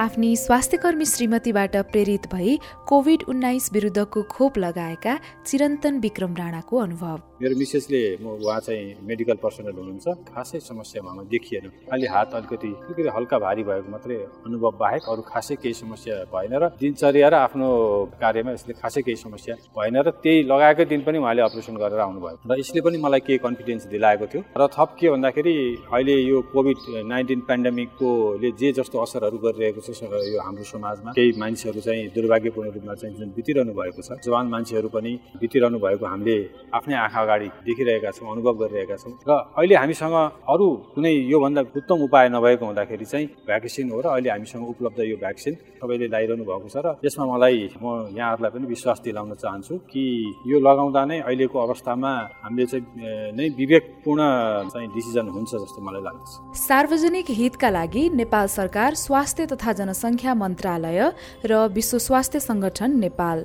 आफ्नी स्वास्थ्यकर्मी श्रीमतीबाट प्रेरित भई कोभिड उन्नाइस विरुद्धको खोप लगाएका चिरन्तन विक्रम राणाको अनुभव। मेरो मिसेसले म उहाँ चाहिँ मेडिकल पर्सनल हुनुहुन्छ। खासै समस्या उहाँमा देखिएन। खालि हात अलिकति अलिकति हल्का भारी भएको मात्रै अनुभव बाहेक अरू खासै केही समस्या भएन र दिनचर्या र आफ्नो कार्यमा यसले खासै केही समस्या भएन र त्यही लगाएकै दिन पनि उहाँले अपरेसन गरेर आउनुभयो। र यसले पनि मलाई केही कन्फिडेन्स दिलाएको थियो। र थप के भन्दाखेरि अहिले यो कोभिड नाइन्टिन पेन्डेमिककोले जे जस्तो असरहरू गरिरहेको छ यो हाम्रो समाजमा। केही मान्छेहरू चाहिँ दुर्भाग्यपूर्ण रूपमा चाहिँ जुन बितिरहनु भएको छ जवान मान्छेहरू पनि बितिरहनु भएको हामीले आफ्नै आँखा अगाडि देखिरहेका छौँ अनुभव गरिरहेका छौँ। र अहिले हामीसँग अरू कुनै योभन्दा उत्तम उपाय नभएको हुँदाखेरि चाहिँ भ्याक्सिन हो र अहिले हामीसँग उपलब्ध यो भ्याक्सिन सबैले लगाइरहनु भएको छ र यसमा मलाई म यहाँहरूलाई पनि विश्वास दिलाउन चाहन्छु कि यो लगाउँदा नै अहिलेको अवस्थामा हामीले चाहिँ नै विवेकपूर्ण चाहिँ डिसिजन हुन्छ जस्तो मलाई लाग्छ सार्वजनिक हितका लागि नेपाल सरकार स्वास्थ्य तथा जनसङ्ख्या मन्त्रालय र विश्व स्वास्थ्य सङ्गठन नेपाल।